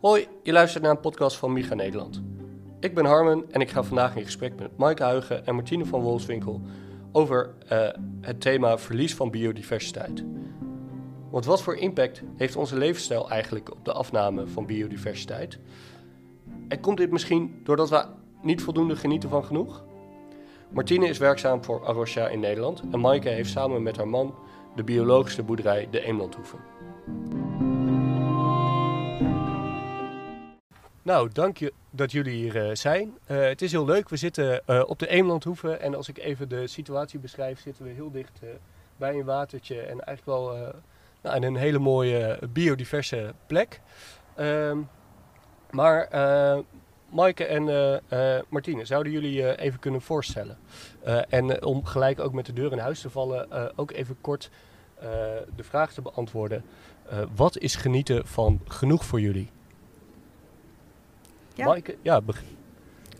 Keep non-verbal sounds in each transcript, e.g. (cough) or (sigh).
Hoi, je luistert naar een podcast van Miga Nederland. Ik ben Harmen en ik ga vandaag in gesprek met Maaike Huigen en Martine van Wolfswinkel over uh, het thema verlies van biodiversiteit. Want wat voor impact heeft onze levensstijl eigenlijk op de afname van biodiversiteit? En komt dit misschien doordat we niet voldoende genieten van genoeg? Martine is werkzaam voor Arosha in Nederland en Maaike heeft samen met haar man de biologische boerderij De Eemlandhoeve. Nou, dank je dat jullie hier uh, zijn. Uh, het is heel leuk. We zitten uh, op de Eemlandhoeve en als ik even de situatie beschrijf, zitten we heel dicht bij een watertje en eigenlijk wel nou, in een hele mooie biodiverse plek. Ehm, maar Maaike en Martine, zouden jullie even kunnen voorstellen? en om gelijk ook met de deur in huis te vallen, ook even kort de vraag te beantwoorden. wat is genieten van genoeg voor jullie? Ja. Maaike, ja,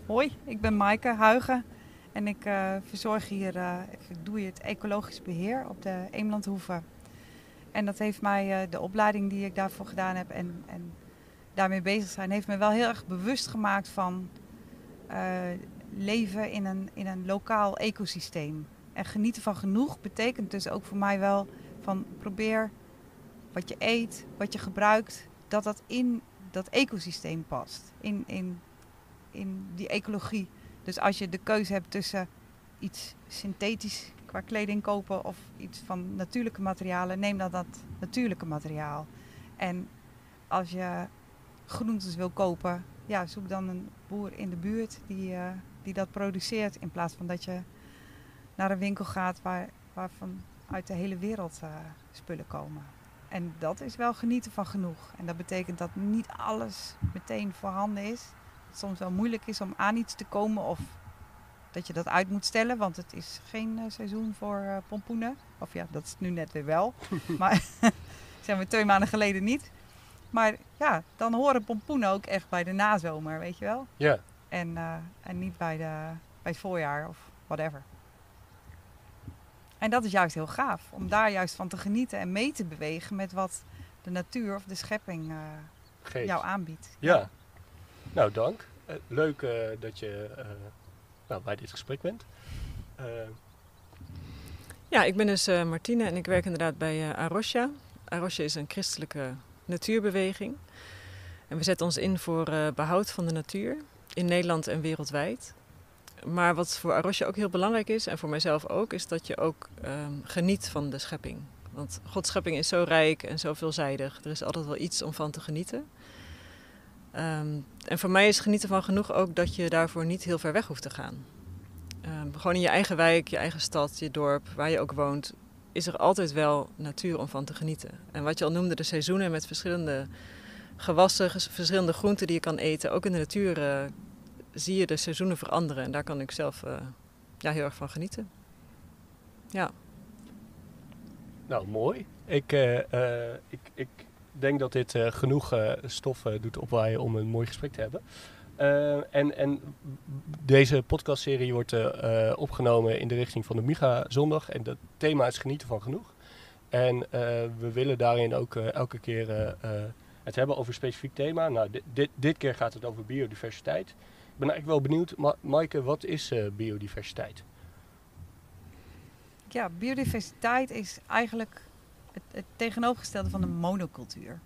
Hoi, ik ben Maaike Huigen en ik uh, verzorg hier, uh, ik doe het ecologisch beheer op de Eemlandhoeve. En dat heeft mij, uh, de opleiding die ik daarvoor gedaan heb en, en daarmee bezig zijn, heeft me wel heel erg bewust gemaakt van leven in een, in een lokaal ecosysteem. En genieten van genoeg betekent dus ook voor mij wel van probeer wat je eet, wat je gebruikt, dat dat in dat ecosysteem past. In, in, in die ecologie. Dus als je de keuze hebt tussen iets synthetisch qua kleding kopen of iets van natuurlijke materialen, neem dan dat natuurlijke materiaal. En als je groentes wil kopen, ja, zoek dan een boer in de buurt die, uh, die dat produceert. In plaats van dat je naar een winkel gaat waar, waarvan uit de hele wereld uh, spullen komen. En dat is wel genieten van genoeg. En dat betekent dat niet alles meteen voorhanden is. Dat het soms wel moeilijk is om aan iets te komen of dat je dat uit moet stellen, want het is geen uh, seizoen voor uh, pompoenen. Of ja, dat is nu net weer wel. (laughs) maar (laughs) zijn we twee maanden geleden niet. Maar ja, dan horen pompoenen ook echt bij de nazomer, weet je wel? Ja. En, uh, en niet bij, de, bij het voorjaar of whatever. En dat is juist heel gaaf, om daar juist van te genieten en mee te bewegen met wat de natuur of de schepping uh, jou aanbiedt. Ja. ja. Nou, dank. Uh, leuk uh, dat je nou, bij dit gesprek bent. Ja, ik ben dus Martine en ik werk inderdaad bij Arosha. Arosha is een christelijke natuurbeweging. En we zetten ons in voor behoud van de natuur in Nederland en wereldwijd. Maar wat voor Arosja ook heel belangrijk is, en voor mijzelf ook, is dat je ook um, geniet van de schepping. Want Gods schepping is zo rijk en zo veelzijdig. Er is altijd wel iets om van te genieten. Um, en voor mij is genieten van genoeg ook dat je daarvoor niet heel ver weg hoeft te gaan. Um, gewoon in je eigen wijk, je eigen stad, je dorp, waar je ook woont, is er altijd wel natuur om van te genieten. En wat je al noemde, de seizoenen met verschillende gewassen, verschillende groenten die je kan eten, ook in de natuur uh, zie je de seizoenen veranderen. En daar kan ik zelf uh, ja, heel erg van genieten. Ja. Nou, mooi. Ik, uh, uh, ik, ik denk dat dit genoeg stof doet opwaaien om een mooi gesprek te hebben. en, en deze podcastserie wordt opgenomen in de richting van de Miga Zondag. En het thema is genieten van genoeg. En we willen daarin ook elke keer het hebben over een specifiek thema. Nou, dit, dit, dit keer gaat het over biodiversiteit. Ik ben eigenlijk wel benieuwd, Ma Maaike, wat is uh, biodiversiteit? Ja, biodiversiteit is eigenlijk het, het, tegenovergestelde van een monocultuur.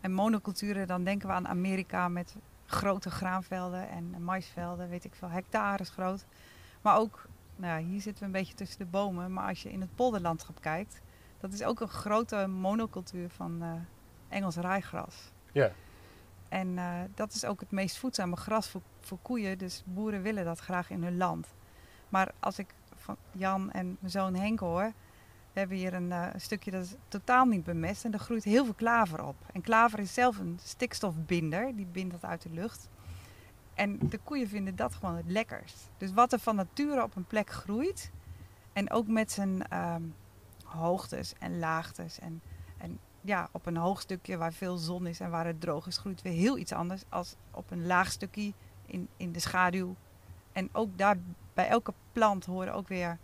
En monoculturen, dan denken we aan Amerika met grote graanvelden en maisvelden, weet ik veel, hectares groot. Maar ook, nou ja, hier zitten we een beetje tussen de bomen, maar als je in het polderlandschap kijkt, dat is ook een grote monocultuur van uh, Engels rijgras. Ja. En uh, dat is ook het meest voedzame gras voor, voor, koeien. Dus boeren willen dat graag in hun land. Maar als ik van Jan en mijn zoon Henk hoor. We hebben hier een uh, stukje dat is totaal niet bemest. En er groeit heel veel klaver op. En klaver is zelf een stikstofbinder. Die bindt dat uit de lucht. En de koeien vinden dat gewoon het lekkerst. Dus wat er van nature op een plek groeit. En ook met zijn um, hoogtes en laagtes. En, en ja, op een hoog stukje waar veel zon is en waar het droog is, groeit weer heel iets anders als op een laag stukje in, in de schaduw. En ook daar bij elke plant horen ook weer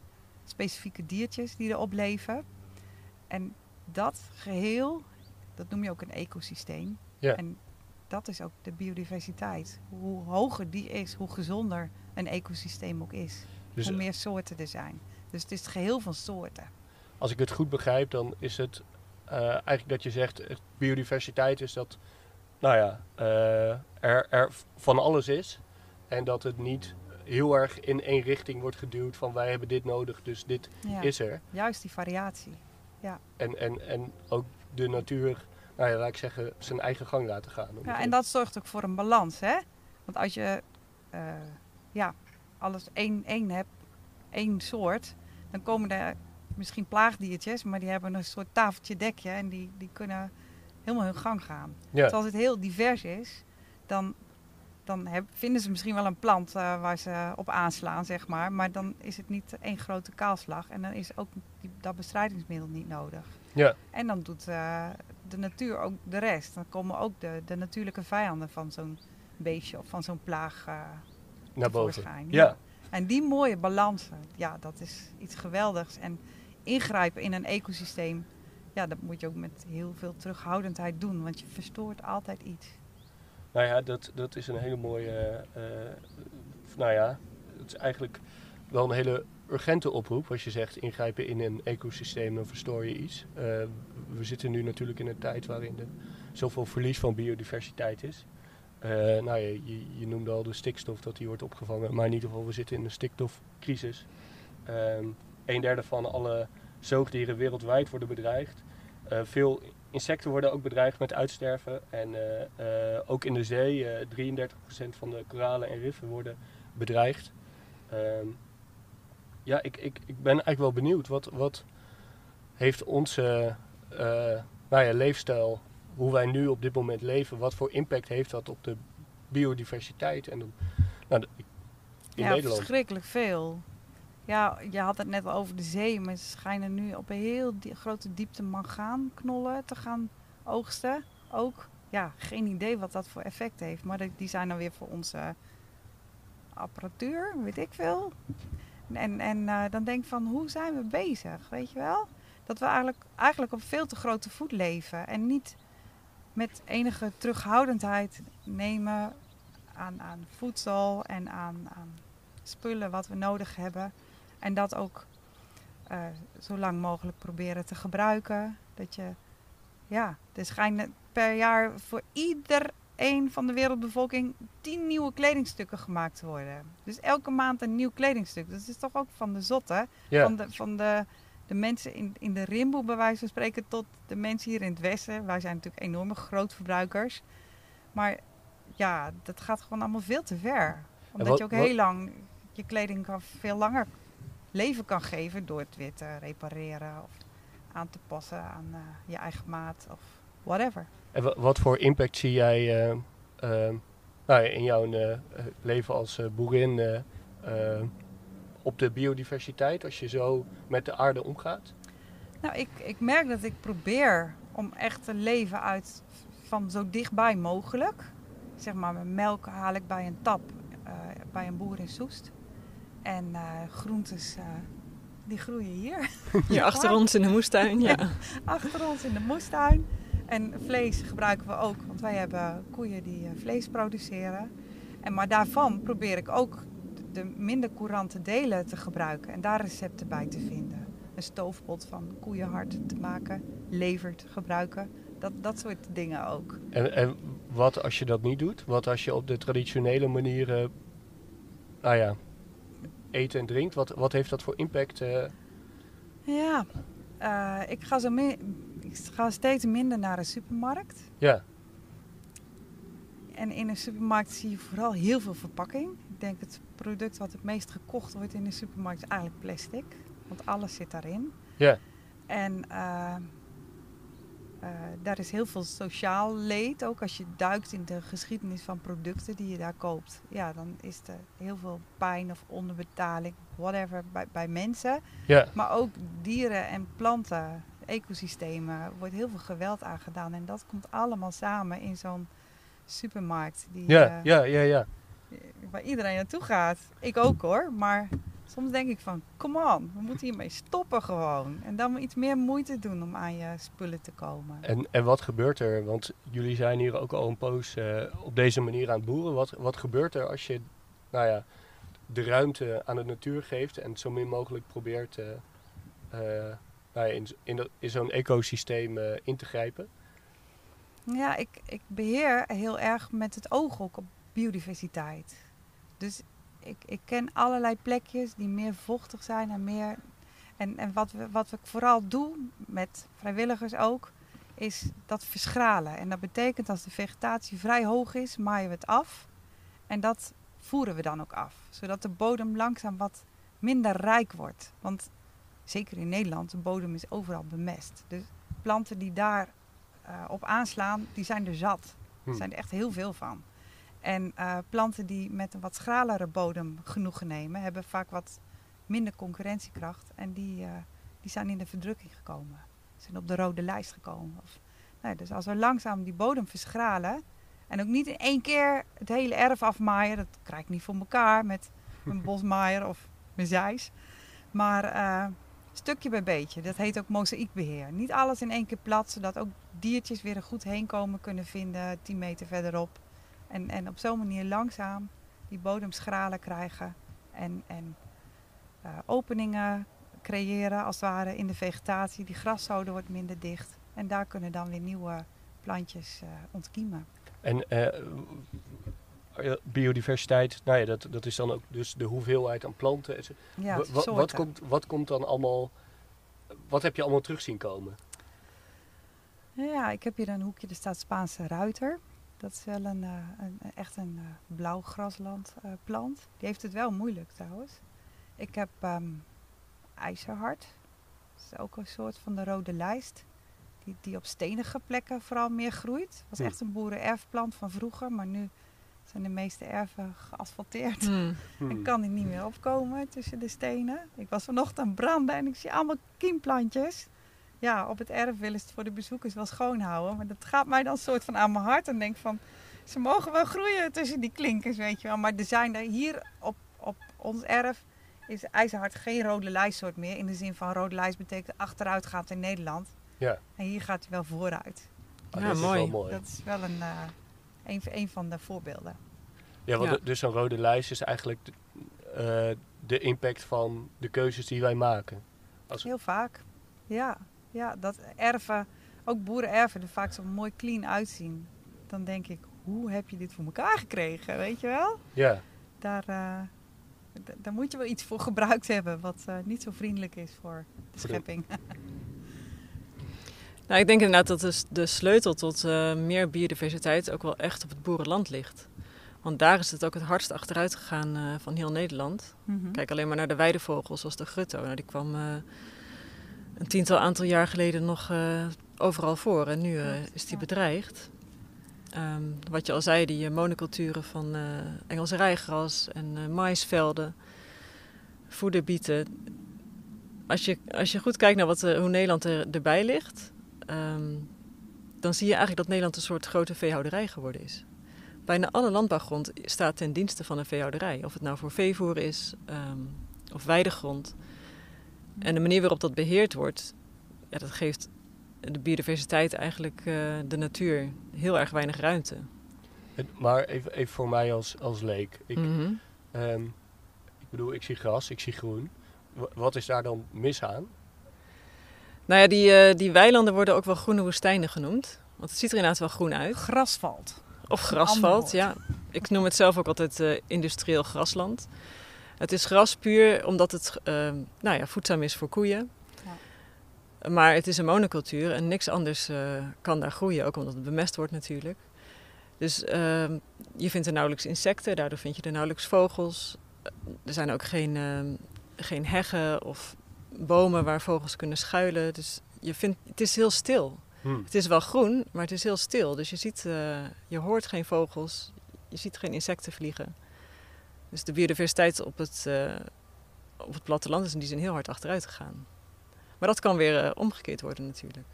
specifieke diertjes die erop leven. En dat geheel, dat noem je ook een ecosysteem. Ja. En dat is ook de biodiversiteit. Hoe hoger die is, hoe gezonder een ecosysteem ook is. Dus hoe meer soorten er zijn. Dus het is het geheel van soorten. als ik het goed begrijp, dan is het eh, eigenlijk dat je zegt, eh, biodiversiteit is dat, nou ja, eh, er, er van alles is. En dat het niet heel erg in één richting wordt geduwd van wij hebben dit nodig, dus dit Ja, is er. Juist die variatie. En, en, en ook de natuur, nou ja, laat ik zeggen, zijn eigen gang laten gaan. Ja, en dat zorgt ook voor een balans, hè? Want als je ja, alles één, één hebt, één soort, dan komen er misschien plaagdiertjes, maar die hebben een soort tafeltje dekje en die, die kunnen helemaal hun gang gaan. Ja, Dus als het heel divers is, dan, dan heb, vinden ze misschien wel een plant eh, waar ze op aanslaan, zeg maar. Maar dan is het niet één grote kaalslag en dan is ook die, dat bestrijdingsmiddel niet nodig. ja, En dan doet eh, de natuur ook de rest. Dan komen ook de, de natuurlijke vijanden van zo'n beestje of van zo'n plaag eh naar boven. Ja, En die mooie balansen, ja, dat is iets geweldigs. En ingrijpen in een ecosysteem, ja, dat moet je ook met heel veel terughoudendheid doen. Want je verstoort altijd iets. nou ja, dat, dat is een hele mooie, eh, nou ja, het is eigenlijk wel een hele urgente oproep. Als je zegt ingrijpen in een ecosysteem, dan verstoor je iets. Eh, we zitten nu natuurlijk in een tijd waarin er zoveel verlies van biodiversiteit is. Eh, nou ja, je, je noemde al de stikstof dat die wordt opgevangen, maar in ieder geval we zitten in een stikstofcrisis. Ehm een derde van alle zoogdieren wereldwijd worden bedreigd. Eh, veel insecten worden ook bedreigd met uitsterven. En eh, eh, ook in de zee, eh 33% van de koralen en riffen worden bedreigd. Ehm, ja, ik, ik, ik ben eigenlijk wel benieuwd. Wat, wat heeft onze nou ja, leefstijl, hoe wij nu op dit moment leven, wat voor impact heeft dat op de biodiversiteit en nou, de- in ja, Nederland? verschrikkelijk veel. Ja, je had het net al over de zee, maar ze schijnen nu op een heel grote diepte mangaanknollen te gaan oogsten. Ook, ja, geen idee wat dat voor effect heeft. Maar die- die zijn dan weer voor onze apparatuur, weet ik veel. En, en eh, dan denk ik van, hoe zijn we bezig, weet je wel? Dat we eigenlijk, eigenlijk op veel te grote voet leven. En niet met enige terughoudendheid nemen aan, aan voedsel en aan, aan spullen wat we nodig hebben. En dat ook eh, zo lang mogelijk proberen te gebruiken. Dat je, ja, er schijnen per jaar voor iedereen van de wereldbevolking tien nieuwe kledingstukken gemaakt te worden. Dus elke maand een nieuw kledingstuk. Dat is toch ook van de zotte. Ja, Van, de, van de, de mensen in, in de Rimboe, bij wijze van spreken, tot de mensen hier in het Westen. Wij zijn natuurlijk enorme grootverbruikers. Maar ja, dat gaat gewoon allemaal veel te ver. Omdat wat- je ook wat- heel lang je kleding kan veel langer leven kan geven door het weer te repareren of aan te passen aan eh, je eigen maat of whatever. En wa- wat voor impact zie jij eh, eh, nou in jouw leven als boerin op de biodiversiteit als je zo met de aarde omgaat? Nou, ik, ik merk dat ik probeer om echt te leven uit van zo dichtbij mogelijk. Zeg maar, mijn melk haal ik bij een tap bij een boer in Soest. En eh, groentes, eh, die groeien hier, (laughs) Hier achter ons in de moestuin, ja. achter ons in de moestuin. En vlees gebruiken we ook, want wij hebben koeien die eh, vlees produceren. En maar daarvan probeer ik ook de minder courante delen te gebruiken en daar recepten bij te vinden. Een stoofpot van koeienhart te maken, lever te gebruiken. Dat, dat soort dingen ook. En, en wat als je dat niet doet? Wat als je op de traditionele manier, eh, nou ja, eet en drinkt? Wat, wat heeft dat voor impact? eh? Ja, eh, ik, ga zo ik ga steeds minder naar een supermarkt. ja, En in een supermarkt zie je vooral heel veel verpakking. Ik denk het product wat het meest gekocht wordt in de supermarkt is eigenlijk plastic. Want alles zit daarin. ja, En eh, eh, daar is heel veel sociaal leed. Ook als je duikt in de geschiedenis van producten die je daar koopt. Ja, dan is er heel veel pijn of onderbetaling, whatever, bij, bij mensen. ja. Maar ook dieren en planten, ecosystemen, wordt heel veel geweld aangedaan. En dat komt allemaal samen in zo'n supermarkt. Die, Ja, eh, ja, ja, ja. Waar iedereen naartoe gaat. Ik ook hoor, maar Soms denk ik van, come on, we moeten hiermee stoppen gewoon. En dan iets meer moeite doen om aan je spullen te komen. En, en wat gebeurt er? Want jullie zijn hier ook al een poos uh, op deze manier aan het boeren. Wat, wat gebeurt er als je nou ja, de ruimte aan de natuur geeft en zo min mogelijk probeert uh, uh, nou ja, in, in, in zo'n ecosysteem in te grijpen? Ja, ik, ik beheer heel erg met het oog ook op biodiversiteit. Dus ik, ik ken allerlei plekjes die meer vochtig zijn en meer. En, en wat, we, wat ik vooral doe, met vrijwilligers ook, is dat verschralen. En dat betekent als de vegetatie vrij hoog is, maaien we het af. En dat voeren we dan ook af. Zodat de bodem langzaam wat minder rijk wordt. Want zeker in Nederland, de bodem is overal bemest. Dus planten die daar uh, op aanslaan, die zijn er zat. Er hm. zijn er echt heel veel van. En uh, planten die met een wat schralere bodem genoegen nemen, hebben vaak wat minder concurrentiekracht. En die, uh, die zijn in de verdrukking gekomen. Zijn op de rode lijst gekomen. Of, nou, dus als we langzaam die bodem verschralen. En ook niet in één keer het hele erf afmaaien. Dat krijg ik niet voor elkaar met een (laughs) bosmaaier of mijn zeis. Maar uh, stukje bij beetje. Dat heet ook mozaïekbeheer. Niet alles in één keer plat, zodat ook diertjes weer een goed heenkomen kunnen vinden 10 meter verderop. En, en op zo'n manier langzaam die bodem schralen krijgen en, en uh, openingen creëren als het ware in de vegetatie. Die graszoden wordt minder dicht en daar kunnen dan weer nieuwe plantjes uh, ontkiemen. En uh, biodiversiteit, nou ja, dat, dat is dan ook dus de hoeveelheid aan planten. Ja, wat, komt, wat komt dan allemaal, wat heb je allemaal terug zien komen? Ja, ik heb hier een hoekje, er staat Spaanse ruiter. Dat is wel een, een echt een uh, blauw grasland uh, plant. Die heeft het wel moeilijk trouwens. Ik heb um, ijzerhart. Dat is ook een soort van de rode lijst. Die, die op stenige plekken vooral meer groeit. Het was hm. echt een boerenerfplant van vroeger. Maar nu zijn de meeste erven geasfalteerd. Mm. (laughs) en kan die niet meer opkomen tussen de stenen. Ik was vanochtend aan branden en ik zie allemaal kiemplantjes ja, op het erf willen ze het voor de bezoekers wel schoonhouden. Maar dat gaat mij dan soort van aan mijn hart. En denk van, ze mogen wel groeien tussen die klinkers, weet je wel. Maar er zijn er hier op, op ons erf is ijzerhard geen rode lijstsoort meer. In de zin van rode lijst betekent achteruit gaat in Nederland. Ja. En hier gaat hij wel vooruit. Ah, ja, dat mooi. Is wel mooi. Dat is wel een, uh, een, een, van de voorbeelden. Ja, want ja. dus zo'n rode lijst is eigenlijk de, uh, de impact van de keuzes die wij maken. Als... Heel vaak, ja ja, dat erven, ook boerenerven, er vaak zo mooi clean uitzien. Dan denk ik, hoe heb je dit voor elkaar gekregen, weet je wel? Ja. Daar, uh, daar moet je wel iets voor gebruikt hebben wat uh, niet zo vriendelijk is voor de schepping. (laughs) nou, ik denk inderdaad dat de, de sleutel tot uh, meer biodiversiteit ook wel echt op het boerenland ligt. Want daar is het ook het hardst achteruit gegaan van heel Nederland. Mm -hmm. Kijk alleen maar naar de weidevogels zoals de grutto. Nou, die kwam een tiental aantal jaar geleden nog uh, overal voor. En nu uh, is die bedreigd. Um, wat je al zei, die uh, monoculturen van Engelse rijgras en maisvelden, voederbieten. Als je, als je goed kijkt naar wat, hoe Nederland er, erbij ligt, um, dan zie je eigenlijk dat Nederland een soort grote veehouderij geworden is. Bijna alle landbouwgrond staat ten dienste van een veehouderij. Of het nou voor veevoer is um, of weidegrond. En de manier waarop dat beheerd wordt, ja, dat geeft de biodiversiteit eigenlijk uh, de natuur heel erg weinig ruimte. Maar even, even voor mij als, als leek. Ik, mm -hmm. um, ik bedoel, ik zie gras, ik zie groen. W wat is daar dan mis aan? Nou ja, die, uh, die weilanden worden ook wel groene woestijnen genoemd. Want het ziet er inderdaad wel groen uit. Grasvalt. Of grasvalt, ja. Ik noem het zelf ook altijd uh, industrieel grasland. Het is gras puur omdat het uh, nou ja, voedzaam is voor koeien. Ja. Maar het is een monocultuur en niks anders uh, kan daar groeien, ook omdat het bemest wordt natuurlijk. Dus uh, je vindt er nauwelijks insecten, daardoor vind je er nauwelijks vogels. Er zijn ook geen, ehm, geen heggen of bomen waar vogels kunnen schuilen. Dus je vindt, het is heel stil. Hmm. Het is wel groen, maar het is heel stil. Dus je, ziet, eh, je hoort geen vogels, je ziet geen insecten vliegen. Dus de biodiversiteit op het, uh, op het platteland is in die zin heel hard achteruit gegaan. Maar dat kan weer uh, omgekeerd worden natuurlijk.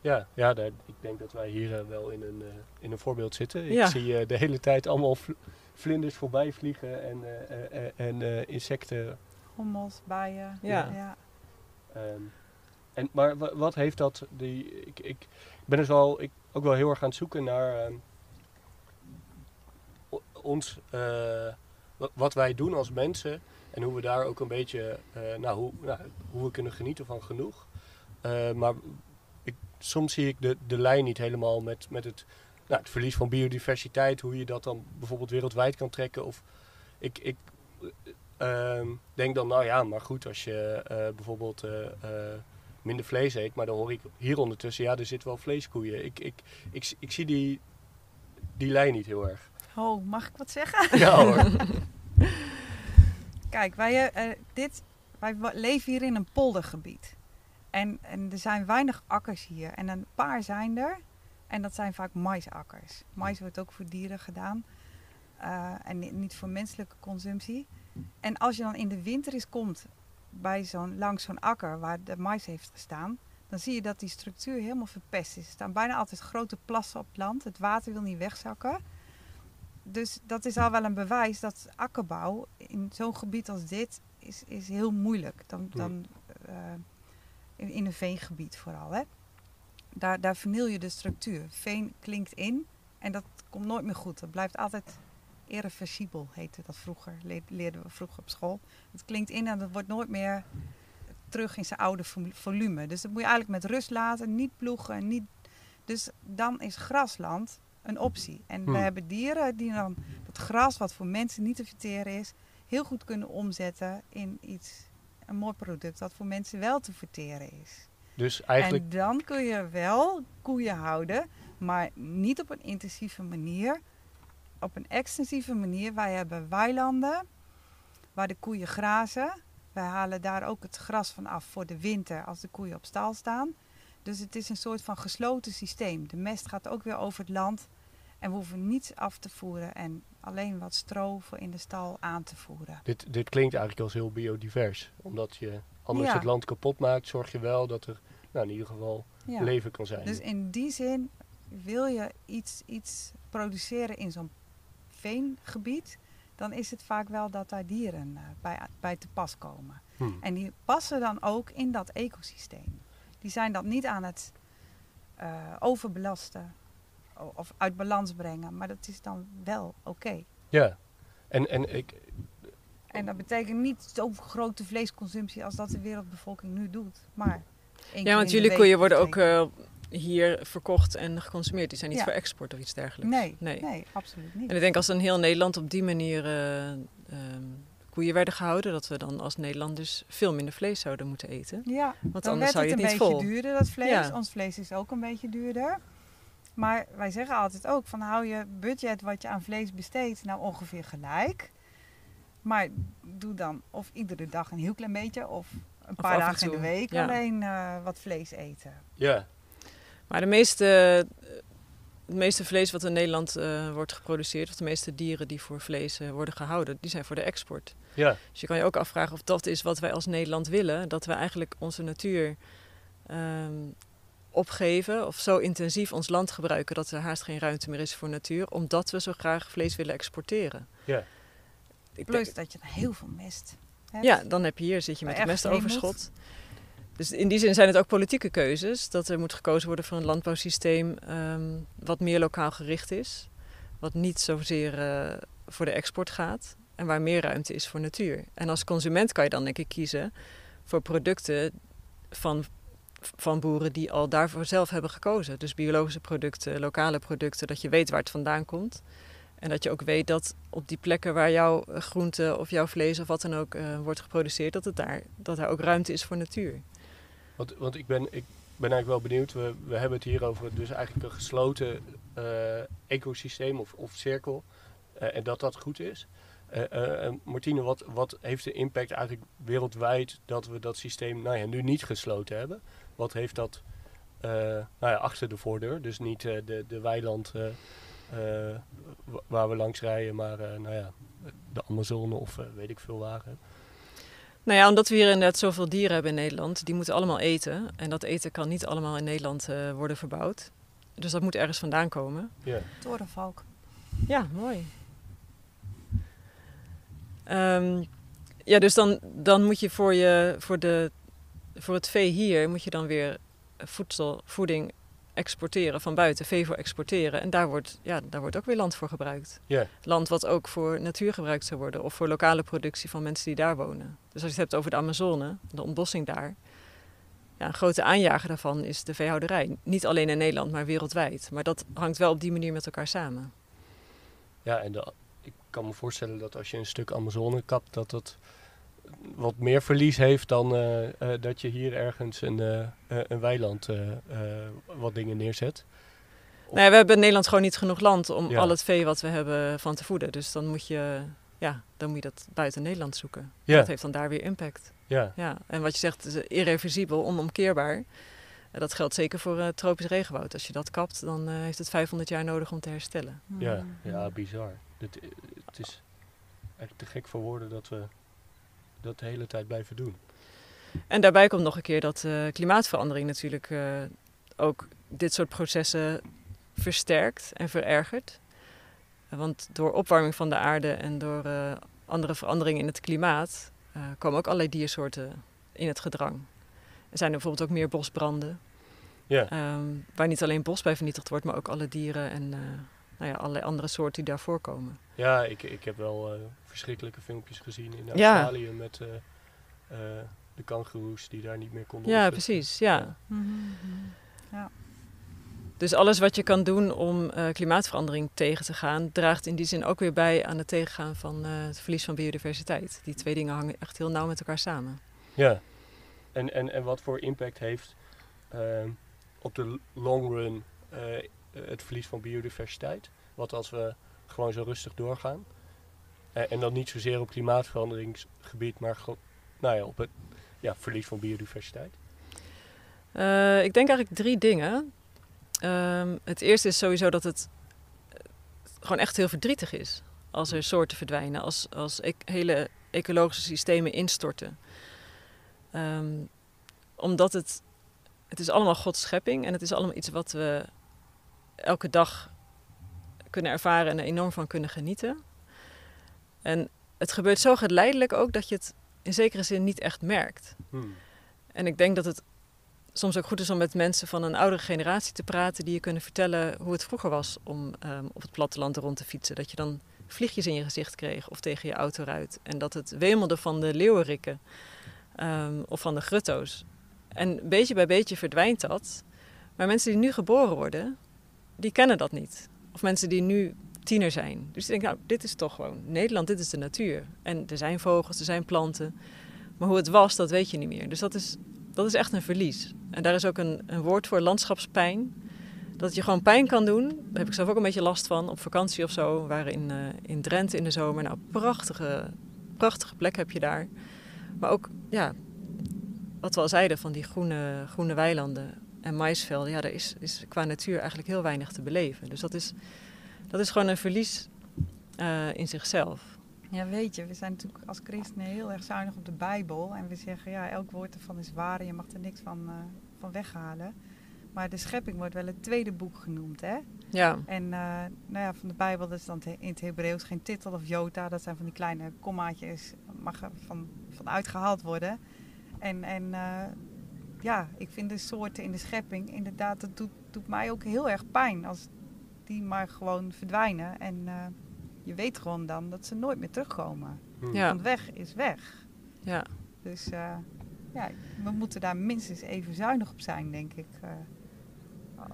Ja, ja daar, ik denk dat wij hier uh, wel in een, in een voorbeeld zitten. Ik zie de hele tijd allemaal vlinders voorbij vliegen en, eh, eh, en eh, insecten. Hommels, bijen. Ja. ja. ehm, en, maar wa- wat heeft dat, die, ik, ik ben dus wel, ik, ook wel heel erg aan het zoeken naar ehm, ons, eh, wa- wat wij doen als mensen en hoe we daar ook een beetje, eh, nou, hoe, nou, hoe we kunnen genieten van genoeg. Eh, maar ik, soms zie ik de, de lijn niet helemaal met, met het, nou, het verlies van biodiversiteit, hoe je dat dan bijvoorbeeld wereldwijd kan trekken. Of ik, ik eh, ehm, denk dan, nou ja, maar goed, als je bijvoorbeeld minder vlees eet, maar dan hoor ik hier ondertussen, ja, er zitten wel vleeskoeien. Ik, ik, ik, ik zie die, die lijn niet heel erg. Oh, mag ik wat zeggen? (laughs) Ja hoor. (laughs) Kijk, wij, eh, eh, dit, wij leven hier in een poldergebied. En, en er zijn weinig akkers hier. En een paar zijn er. En dat zijn vaak maisakkers. Mais wordt ook voor dieren gedaan. eh, en ni- niet voor menselijke consumptie. En als je dan in de winter eens komt bij zo'n, langs zo'n akker waar de mais heeft gestaan, dan zie je dat die structuur helemaal verpest is. Er staan bijna altijd grote plassen op het land. Het water wil niet wegzakken. Dus dat is al wel een bewijs dat akkerbouw in zo'n gebied als dit is, is heel moeilijk. Dan, dan eh, in, in een veengebied vooral. Hè? Daar, daar verniel je de structuur. Veen klinkt in en dat komt nooit meer goed. Dat blijft altijd irreversibel, heette dat vroeger. Le- leerden we vroeger op school. Het klinkt in en dat wordt nooit meer terug in zijn oude vo- volume. Dus dat moet je eigenlijk met rust laten, niet ploegen. Niet... Dus dan is grasland een optie. En we Hmm. hebben dieren die dan het gras, wat voor mensen niet te verteren is, heel goed kunnen omzetten in iets, een mooi product dat voor mensen wel te verteren is. Dus eigenlijk, En dan kun je wel koeien houden, maar niet op een intensieve manier. Op een extensieve manier. Wij hebben weilanden waar de koeien grazen. Wij halen daar ook het gras van af voor de winter als de koeien op stal staan. Dus het is een soort van gesloten systeem. De mest gaat ook weer over het land. En we hoeven niets af te voeren en alleen wat stro voor in de stal aan te voeren. dit, dit klinkt eigenlijk als heel biodivers. Omdat je anders Ja. het land kapot maakt, zorg je wel dat er nou, in ieder geval Ja. leven kan zijn. Dus in die zin wil je iets, iets produceren in zo'n veengebied, dan is het vaak wel dat daar dieren eh, bij, bij te pas komen. Hm. En die passen dan ook in dat ecosysteem. Die zijn dat niet aan het eh, overbelasten of uit balans brengen, maar dat is dan wel oké. Ja, en, en ik, En dat betekent niet zo'n grote vleesconsumptie als dat de wereldbevolking nu doet. Maar één keer Ja, want jullie koeien worden ook eh, hier verkocht en geconsumeerd. Die zijn niet Ja. voor export of iets dergelijks. nee, nee. nee. absoluut niet. En ik denk als in heel Nederland op die manier eh, ehm, koeien werden gehouden, dat we dan als Nederlanders veel minder vlees zouden moeten eten. Ja, Want dan anders werd zou je het het een beetje vol. duurder, dat vlees. Ja. Ons vlees is ook een beetje duurder. Maar wij zeggen altijd ook van hou je budget wat je aan vlees besteedt nou ongeveer gelijk. Maar doe dan of iedere dag een heel klein beetje of een Of paar dagen in de week ja. alleen eh, wat vlees eten. ja, Maar de meeste, het meeste vlees wat in Nederland eh, wordt geproduceerd, of de meeste dieren die voor vlees eh, worden gehouden, die zijn voor de export. ja, Dus je kan je ook afvragen of dat is wat wij als Nederland willen. Dat we eigenlijk onze natuur ehm, opgeven of zo intensief ons land gebruiken dat er haast geen ruimte meer is voor natuur, omdat we zo graag vlees willen exporteren. Ja. Ik Plus denk- dat je heel veel mest hebt. ja, dan heb je hier zit je met het mestoverschot. Dus in die zin zijn het ook politieke keuzes. Dat er moet gekozen worden voor een landbouwsysteem ehm, wat meer lokaal gericht is. Wat niet zozeer eh, voor de export gaat. En waar meer ruimte is voor natuur. En als consument kan je dan denk ik kiezen voor producten van, van boeren die al daarvoor zelf hebben gekozen. Dus biologische producten, lokale producten, dat je weet waar het vandaan komt. En dat je ook weet dat op die plekken waar jouw groente of jouw vlees of wat dan ook eh, wordt geproduceerd, dat, het daar, dat er ook ruimte is voor natuur. want, want ik, ben, ik ben eigenlijk wel benieuwd. We, we hebben het hier over dus eigenlijk een gesloten eh, ecosysteem of, of cirkel. eh, en dat dat goed is. Martine, wat, wat heeft de impact eigenlijk wereldwijd dat we dat systeem nou ja, nu niet gesloten hebben? Wat heeft dat eh, nou ja, achter de voordeur? Dus niet eh, de, de weiland eh, eh, wa- waar we langs rijden, maar eh, nou ja, de Amazone of weet ik veel waar. hè. Nou ja, omdat we hier inderdaad zoveel dieren hebben in Nederland, die moeten allemaal eten. En dat eten kan niet allemaal in Nederland eh, worden verbouwd. Dus dat moet ergens vandaan komen. Ja. Torenvalk. Ja, mooi. Ehm, ja, dus dan, dan moet je voor, je voor, de, voor het vee hier moet je dan weer voedsel, voeding exporteren van buiten, vee voor exporteren. En daar wordt, ja, daar wordt ook weer land voor gebruikt. Land wat ook voor natuur gebruikt zou worden of voor lokale productie van mensen die daar wonen. Dus als je het hebt over de Amazone, de ontbossing daar. Ja, een grote aanjager daarvan is de veehouderij. Niet alleen in Nederland, maar wereldwijd. Maar dat hangt wel op die manier met elkaar samen. Ja, en de, ik kan me voorstellen dat als je een stuk Amazone kapt, dat dat wat meer verlies heeft dan eh, eh, dat je hier ergens een, eh, een weiland wat dingen neerzet. Nee, we hebben in Nederland gewoon niet genoeg land om Ja. al het vee wat we hebben van te voeden. Dus dan moet je, ja, dan moet je dat buiten Nederland zoeken. Ja. Dat heeft dan daar weer impact. Ja, Ja. En wat je zegt, is irreversibel, onomkeerbaar. Dat geldt zeker voor eh, tropisch regenwoud. Als je dat kapt, dan heeft het 500 jaar nodig om te herstellen. ja, Mhm. ja, bizar. Het, het is echt te gek voor woorden dat we dat de hele tijd blijven doen. En daarbij komt nog een keer dat eh, klimaatverandering natuurlijk eh, ook dit soort processen versterkt en verergert. Want door opwarming van de aarde en door eh, andere veranderingen in het klimaat komen ook allerlei diersoorten in het gedrang. Er zijn er bijvoorbeeld ook meer bosbranden, Ja, ehm, waar niet alleen bos bij vernietigd wordt, maar ook alle dieren en nou ja, allerlei andere soorten die daar voorkomen. ja ik, ik heb wel eh, verschrikkelijke filmpjes gezien in Ja. Australië met eh, eh, de kangoeroes die daar niet meer konden Ja, precies. Ja. Mhm, mhm. Dus alles wat je kan doen om eh, klimaatverandering tegen te gaan, draagt in die zin ook weer bij aan het tegengaan van eh, het verlies van biodiversiteit. Die twee dingen hangen echt heel nauw met elkaar samen. Ja, en, en, en wat voor impact heeft ehm, op de long run eh, het verlies van biodiversiteit? Wat als we gewoon zo rustig doorgaan? Eh, en dan niet zozeer op klimaatveranderingsgebied, maar nou ja, op het ja, verlies van biodiversiteit. Eh, ik denk eigenlijk drie dingen. Ehm, het eerste is sowieso dat het eh, gewoon echt heel verdrietig is als er soorten verdwijnen, als, als e- hele ecologische systemen instorten. Ehm, omdat het, het is allemaal Gods schepping en het is allemaal iets wat we elke dag kunnen ervaren en er enorm van kunnen genieten. En het gebeurt zo geleidelijk ook dat je het in zekere zin niet echt merkt. Hmm. En ik denk dat het soms ook goed is om met mensen van een oudere generatie te praten die je kunnen vertellen hoe het vroeger was om ehm, op het platteland rond te fietsen. Dat je dan vliegjes in je gezicht kreeg of tegen je autoruit. En dat het wemelde van de leeuwerikken ehm, of van de grutto's. En beetje bij beetje verdwijnt dat. Maar mensen die nu geboren worden, die kennen dat niet. Of mensen die nu tiener zijn. Dus ik denk, nou, dit is toch gewoon Nederland, dit is de natuur. En er zijn vogels, er zijn planten. Maar hoe het was, dat weet je niet meer. Dus dat is, dat is echt een verlies. En daar is ook een, een woord voor, landschapspijn. Dat je gewoon pijn kan doen. Daar heb ik zelf ook een beetje last van. Op vakantie of zo. We waren in, eh, in Drenthe in de zomer. Nou, prachtige, prachtige plek heb je daar. Maar ook, ja, wat we al zeiden van die groene, groene weilanden en maisvelden. Ja, daar is, is qua natuur eigenlijk heel weinig te beleven. Dus dat is, dat is gewoon een verlies eh, in zichzelf. Ja, weet je, we zijn natuurlijk als christenen heel erg zuinig op de Bijbel. En we zeggen, ja, elk woord ervan is waar en je mag er niks van, eh, van weghalen. Maar de schepping wordt wel het tweede boek genoemd, hè? Ja, En eh, nou ja, van de Bijbel, dat is dan in het Hebreeuws geen titel of jota. Dat zijn van die kleine kommaatjes, mag er van, van uitgehaald worden. En, en ja, ik vind de soorten in de schepping, inderdaad, dat doet, doet mij ook heel erg pijn. Als die maar gewoon verdwijnen. En eh, je weet gewoon dan dat ze nooit meer terugkomen. Hmm. Ja. Want weg is weg. ja. Dus eh, ja, we moeten daar minstens even zuinig op zijn, denk ik. eh,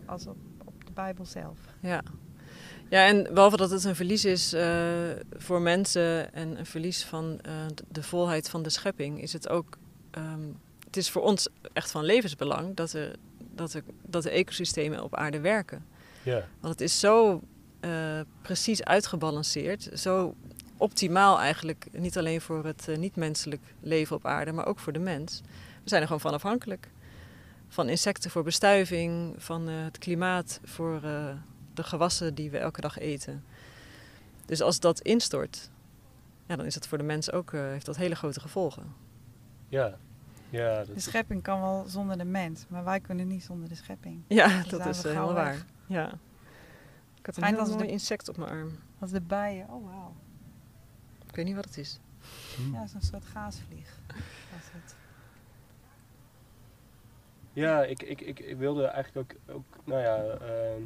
als op, op de Bijbel zelf. Ja. ja, en behalve dat het een verlies is eh, voor mensen en een verlies van eh, de- de volheid van de schepping, is het ook. ehm, het is voor ons echt van levensbelang dat, er, dat, er, dat de ecosystemen op aarde werken. Ja, Want het is zo eh, precies uitgebalanceerd, zo optimaal eigenlijk, niet alleen voor het eh, niet-menselijk leven op aarde, maar ook voor de mens. We zijn er gewoon van afhankelijk. Van insecten voor bestuiving, van eh, het klimaat voor de gewassen die we elke dag eten. Dus als dat instort, ja, dan is het voor de mens ook, heeft dat hele grote gevolgen. ja. Ja, dat De is- schepping kan wel zonder de mens, maar wij kunnen niet zonder de schepping. Ja, Dan dat is eh, helemaal weg. waar. Ja. Ik had een als mooi de- insect op mijn arm. Als de bijen, oh wauw. Ik weet niet wat het is. Hm. Ja, zo'n soort gaasvlieg. Was het. Ja, ik, ik, ik, ik wilde eigenlijk ook, ook nou ja, ehm,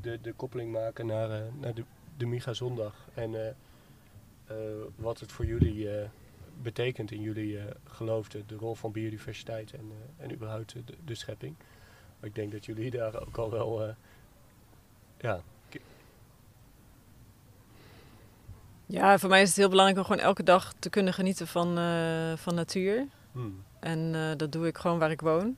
de, de koppeling maken naar, eh, naar de, de Miga Zondag. En eh, eh, wat het voor jullie eh, betekent in jullie eh geloof, de, de rol van biodiversiteit en, eh, en überhaupt de, de schepping. Maar ik denk dat jullie (laughs) daar ook al wel, eh, ja, Ja, voor mij is het heel belangrijk om gewoon elke dag te kunnen genieten van, van natuur. hm, En dat doe ik gewoon waar ik woon.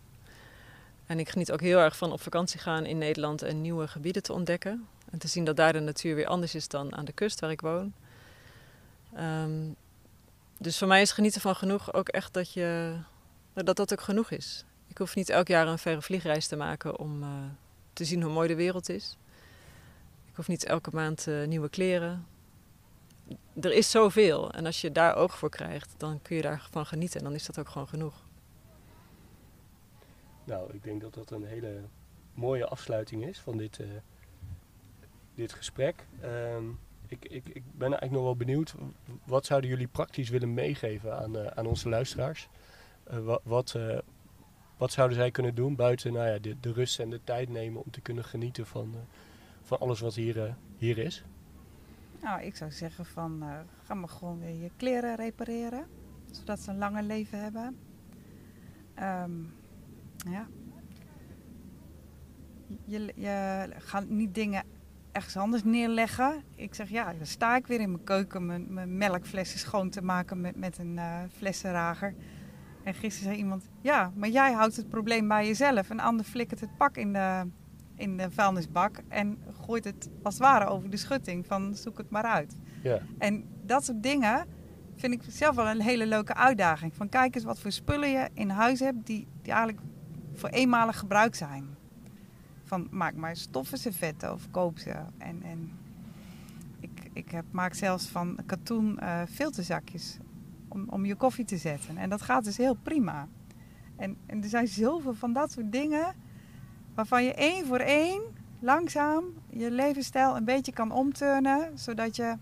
En ik geniet ook heel erg van op vakantie gaan in Nederland en nieuwe gebieden te ontdekken. En te zien dat daar de natuur weer anders is dan aan de kust waar ik woon. Ehm, dus voor mij is genieten van genoeg ook echt dat, je, dat dat ook genoeg is. Ik hoef niet elk jaar een verre vliegreis te maken om eh, te zien hoe mooi de wereld is. Ik hoef niet elke maand eh, nieuwe kleren. Er is zoveel. En als je daar oog voor krijgt, dan kun je daarvan genieten. En dan is dat ook gewoon genoeg. Nou, ik denk dat dat een hele mooie afsluiting is van dit, eh, dit gesprek. Ehm, ik, ik, ik ben eigenlijk nog wel benieuwd, wat zouden jullie praktisch willen meegeven aan, eh, aan onze luisteraars? Eh, wat, eh, wat zouden zij kunnen doen buiten nou ja, de, rust en de tijd nemen om te kunnen genieten van, van alles wat hier, hier is? Nou, ik zou zeggen van, ga maar gewoon weer je kleren repareren. Zodat ze een langer leven hebben. Ehm, ja. Je, je gaat niet dingen ergens anders neerleggen. Ik zeg, ja, dan sta ik weer in mijn keuken mijn, mijn melkflessen schoon te maken met, met een eh, flessenrager. En gisteren zei iemand, ja, maar jij houdt het probleem bij jezelf. Een ander flikkert het pak in de, in de vuilnisbak en gooit het als het ware over de schutting van zoek het maar uit. Ja, En dat soort dingen vind ik zelf wel een hele leuke uitdaging. Van kijk eens wat voor spullen je in huis hebt die, die eigenlijk voor eenmalig gebruik zijn. Van maak maar stoffen servetten of koop ze. En, en ik, ik heb, maak zelfs van katoen eh, filterzakjes om, om je koffie te zetten. En dat gaat dus heel prima. En, en er zijn zoveel van dat soort dingen waarvan je één voor één langzaam je levensstijl een beetje kan omturnen. Zodat je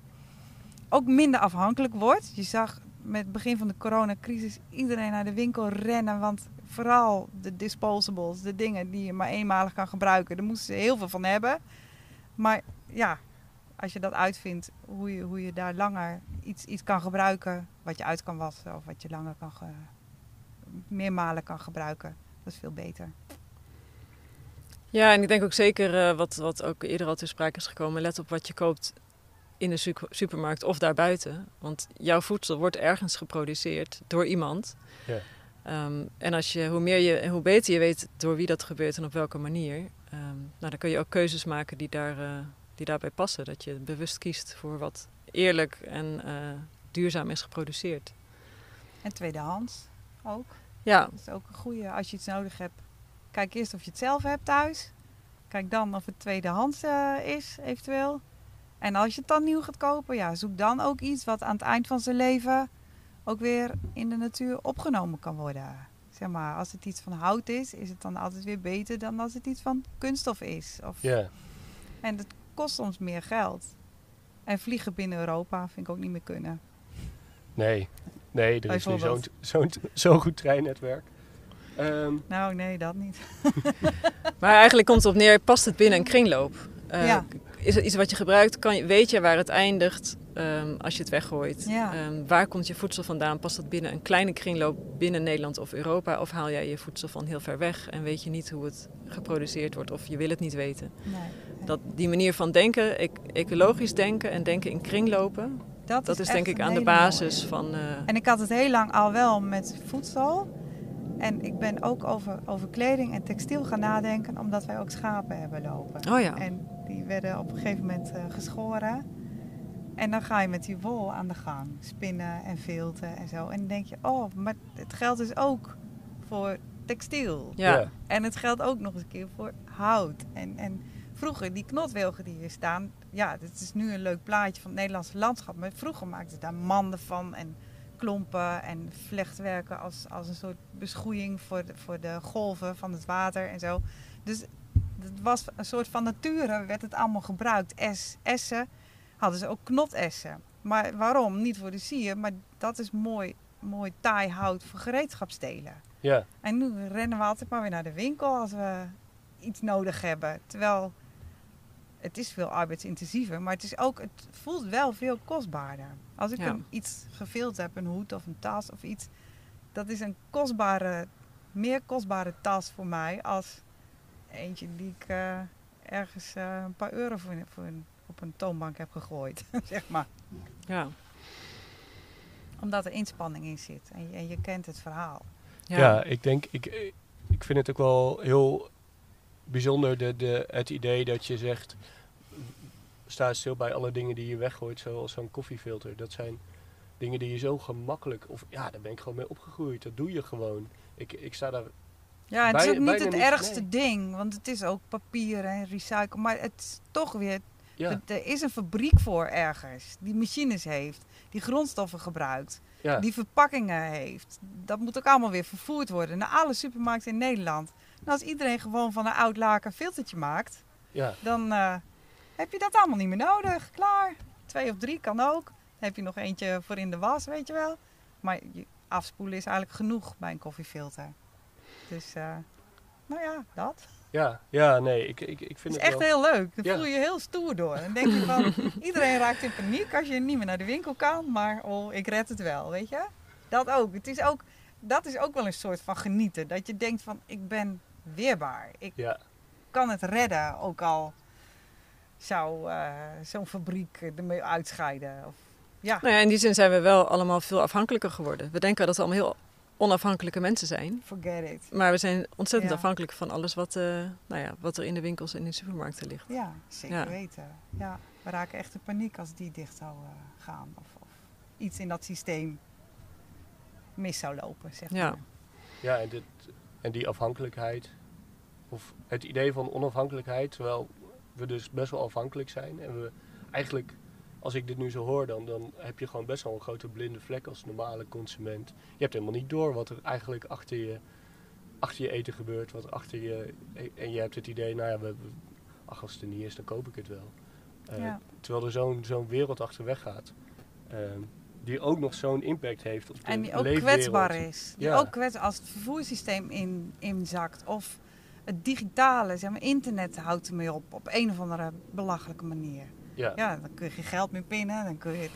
ook minder afhankelijk wordt. Je zag met het begin van de coronacrisis iedereen naar de winkel rennen. Want vooral de disposables, de dingen die je maar eenmalig kan gebruiken, daar moesten ze heel veel van hebben. Maar ja, als je dat uitvindt, hoe je, hoe je daar langer iets, iets kan gebruiken, wat je uit kan wassen of wat je langer kan ge, meermalen kan gebruiken, dat is veel beter. Ja, en ik denk ook zeker eh, wat, wat ook eerder al ter sprake is gekomen. Let op wat je koopt in de su- supermarkt of daarbuiten. Want jouw voedsel wordt ergens geproduceerd door iemand. Ja. Ehm, en als je, hoe meer je hoe beter je weet door wie dat gebeurt en op welke manier, ehm, nou, dan kun je ook keuzes maken die, daar, eh, die daarbij passen. Dat je bewust kiest voor wat eerlijk en eh, duurzaam is geproduceerd. En tweedehands ook. Ja, Dat is ook een goede als je iets nodig hebt. Kijk eerst of je het zelf hebt thuis. Kijk dan of het tweedehands eh, is, eventueel. En als je het dan nieuw gaat kopen, ja, zoek dan ook iets wat aan het eind van zijn leven ook weer in de natuur opgenomen kan worden. Zeg maar, als het iets van hout is, is het dan altijd weer beter dan als het iets van kunststof is. Of, ja. En dat kost soms meer geld. En vliegen binnen Europa vind ik ook niet meer kunnen. Nee, nee, er is nu zo'n zo'n goed treinnetwerk. Ehm, Nou, nee, dat niet. (laughs) maar eigenlijk komt het op neer, past het binnen een kringloop? Eh, Ja. Is het iets wat je gebruikt? Kan je, weet je waar het eindigt ehm, als je het weggooit? Ja. Ehm, waar komt je voedsel vandaan? Past dat binnen een kleine kringloop binnen Nederland of Europa? Of haal jij je voedsel van heel ver weg en weet je niet hoe het geproduceerd wordt of je wil het niet weten? Nee. Dat, die manier van denken, ec- ecologisch denken en denken in kringlopen, dat is echt denk ik aan de basis mooie. van... eh, En ik had het heel lang al wel met voedsel. En ik ben ook over, over kleding en textiel gaan nadenken, omdat wij ook schapen hebben lopen. oh ja, En die werden op een gegeven moment eh, geschoren. En dan ga je met die wol aan de gang, spinnen en vilten en zo. En dan denk je, oh, maar het geldt dus ook voor textiel. ja. ja. En het geldt ook nog eens een keer voor hout. En, en vroeger, die knotwilgen die hier staan, ja, dit is nu een leuk plaatje van het Nederlandse landschap. Maar vroeger maakten ze daar manden van en klompen en vlechtwerken als, als een soort beschoeiing voor de, voor de golven van het water en zo. Dus het was een soort van nature, werd het allemaal gebruikt. Es, essen hadden ze ook knotessen. Maar waarom? Niet voor de sier, maar dat is mooi, mooi taai hout voor gereedschapsdelen. Ja, En nu rennen we altijd maar weer naar de winkel als we iets nodig hebben. Terwijl het is veel arbeidsintensiever, maar het, is ook, het voelt wel veel kostbaarder. Als ik Ja. een, iets gevild heb, een hoed of een tas of iets, dat is een kostbare, meer kostbare tas voor mij als eentje die ik eh, ergens eh, een paar euro voor, voor een, op een toonbank heb gegooid, (laughs) zeg maar. Ja. Omdat er inspanning in zit en je, en je kent het verhaal. ja. ik denk, ik, ik vind het ook wel heel bijzonder de, de, het idee dat je zegt, sta stil bij alle dingen die je weggooit, zoals zo'n koffiefilter. Dat zijn dingen die je zo gemakkelijk, of ja, daar ben ik gewoon mee opgegroeid. Dat doe je gewoon. Ik, ik sta daar, Ja, het is ook niet het ergste ding, want het is ook papier en recycle. Maar het is toch weer, ja, er- er is een fabriek voor ergens die machines heeft, die grondstoffen gebruikt, ja, die verpakkingen heeft. Dat moet ook allemaal weer vervoerd worden naar alle supermarkten in Nederland. En als iedereen gewoon van een oud laken een filtertje maakt, ja, dan eh, heb je dat allemaal niet meer nodig. Klaar. Twee of drie kan ook. Dan heb je nog eentje voor in de was, weet je wel. Maar afspoelen is eigenlijk genoeg bij een koffiefilter. Dus, eh, nou ja, dat. ja, ja, nee, ik, ik, ik Het vind is het echt wel... heel leuk. Dan Ja. voel je je heel stoer door. Dan denk je van, (laughs) iedereen raakt in paniek als je niet meer naar de winkel kan. Maar oh, ik red het wel, weet je. Dat ook. Het is ook. Dat is ook wel een soort van genieten. Dat je denkt van, ik ben weerbaar. Ik Ja, kan het redden, ook al zou eh, zo'n fabriek ermee uitscheiden. Of, ja, Nou ja, in die zin zijn we wel allemaal veel afhankelijker geworden. We denken dat we allemaal heel onafhankelijke mensen zijn. forget it. Maar we zijn ontzettend Ja. afhankelijk van alles wat, eh, nou ja, wat er in de winkels en in de supermarkten ligt. Ja, zeker Ja. weten. Ja, we raken echt in paniek als die dicht zou eh, gaan. Of, of iets in dat systeem mis zou lopen, zeg Ja. maar. ja en, dit, en die afhankelijkheid, of het idee van onafhankelijkheid, terwijl we dus best wel afhankelijk zijn. En we eigenlijk, als ik dit nu zo hoor, dan, dan heb je gewoon best wel een grote blinde vlek als normale consument. Je hebt helemaal niet door wat er eigenlijk achter je, achter je eten gebeurt, wat er achter je... En je hebt het idee, nou ja, we, we- ach, als het er niet is, dan koop ik het wel. Eh, Ja. Terwijl er zo'n zo'n wereld achterweg gaat. ehm, die ook nog zo'n impact heeft op de En die ook leefwereld. kwetsbaar is. Die Ja. ook kwetsbaar als het vervoerssysteem in, inzakt. Of het digitale, zeg maar, internet houdt ermee op. Op een of andere belachelijke manier. Ja, Ja, dan kun je geen geld meer pinnen. Dan, kun je,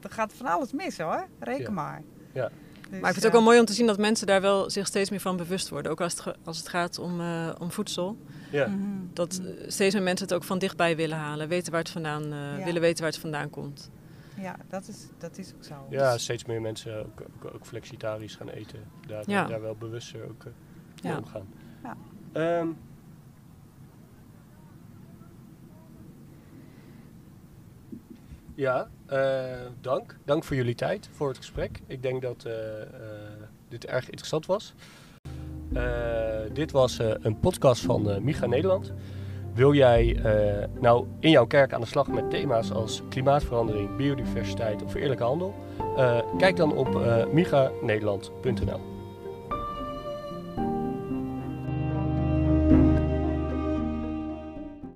dan gaat van alles mis hoor. Reken Ja. maar. Ja. Dus, Maar ik vind het ook wel mooi om te zien dat mensen daar wel zich steeds meer van bewust worden. Ook als het, ge- als het gaat om, eh, om voedsel. ja. mhm. Dat eh, steeds meer mensen het ook van dichtbij willen halen. Weten waar het vandaan, eh, Ja. willen weten waar het vandaan komt. Ja, dat is, dat is ook zo. ja, Dus- steeds meer mensen ook, ook, ook flexitarisch gaan eten. Daar, Ja. daar wel bewuster ook eh, mee Ja. omgaan. Ja. Ehm, ja, eh, dank. Dank voor jullie tijd, voor het gesprek. Ik denk dat eh, eh, dit erg interessant was. Eh, dit was eh, een podcast van eh, Miga Nederland. Wil jij eh, nou in jouw kerk aan de slag met thema's als klimaatverandering, biodiversiteit of eerlijke handel? Eh, kijk dan op eh miganederland.nl.